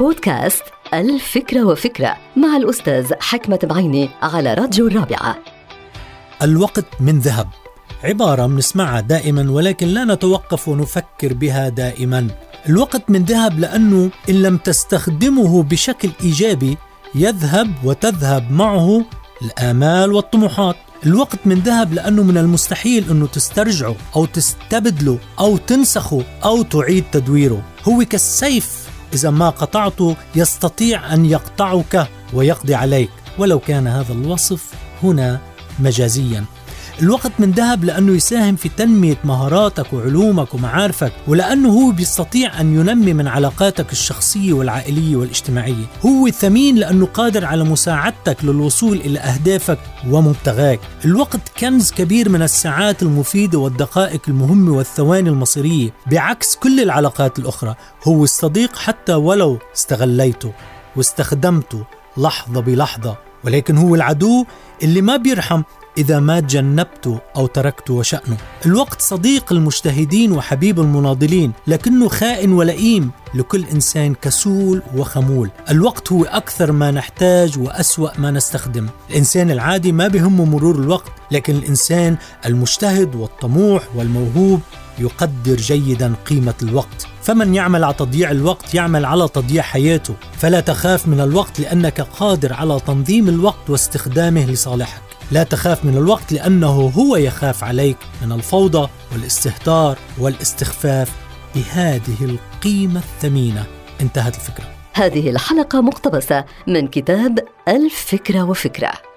بودكاست الفكرة وفكرة مع الأستاذ حكمة بعيني على راديو الرابعة. الوقت من ذهب. عبارة بنسمعها دائما ولكن لا نتوقف ونفكر بها دائما. الوقت من ذهب لأنه إن لم تستخدمه بشكل إيجابي يذهب وتذهب معه الآمال والطموحات. الوقت من ذهب لأنه من المستحيل أنه تسترجعه أو تستبدله أو تنسخه أو تعيد تدويره. هو كالسيف إذا ما قطعته يستطيع أن يقطعك ويقضي عليك. ولو كان هذا الوصف هنا مجازيا. الوقت من ذهب لأنه يساهم في تنمية مهاراتك وعلومك ومعارفك ولأنه هو بيستطيع أن ينمي من علاقاتك الشخصية والعائلية والاجتماعية. هو ثمين لأنه قادر على مساعدتك للوصول إلى أهدافك ومبتغاك. الوقت كنز كبير من الساعات المفيدة والدقائق المهمة والثواني المصيرية بعكس كل العلاقات الأخرى. هو الصديق حتى ولو استغليته واستخدمته لحظة بلحظة. ولكن هو العدو اللي ما بيرحم إذا ما تجنبته أو تركته وشأنه. الوقت صديق المجتهدين وحبيب المناضلين لكنه خائن ولئيم لكل إنسان كسول وخمول. الوقت هو أكثر ما نحتاج وأسوأ ما نستخدم. الإنسان العادي ما بهمه مرور الوقت لكن الإنسان المجتهد والطموح والموهوب يقدر جيدا قيمة الوقت. فمن يعمل على تضييع الوقت يعمل على تضييع حياته فلا تخاف من الوقت لأنك قادر على تنظيم الوقت واستخدامه لصالحك. لا تخاف من الوقت لأنه هو يخاف عليك من الفوضى والاستهتار والاستخفاف بهذه القيمة الثمينة. انتهت الفكرة. هذه الحلقة مقتبسة من كتاب الفكرة وفكرة.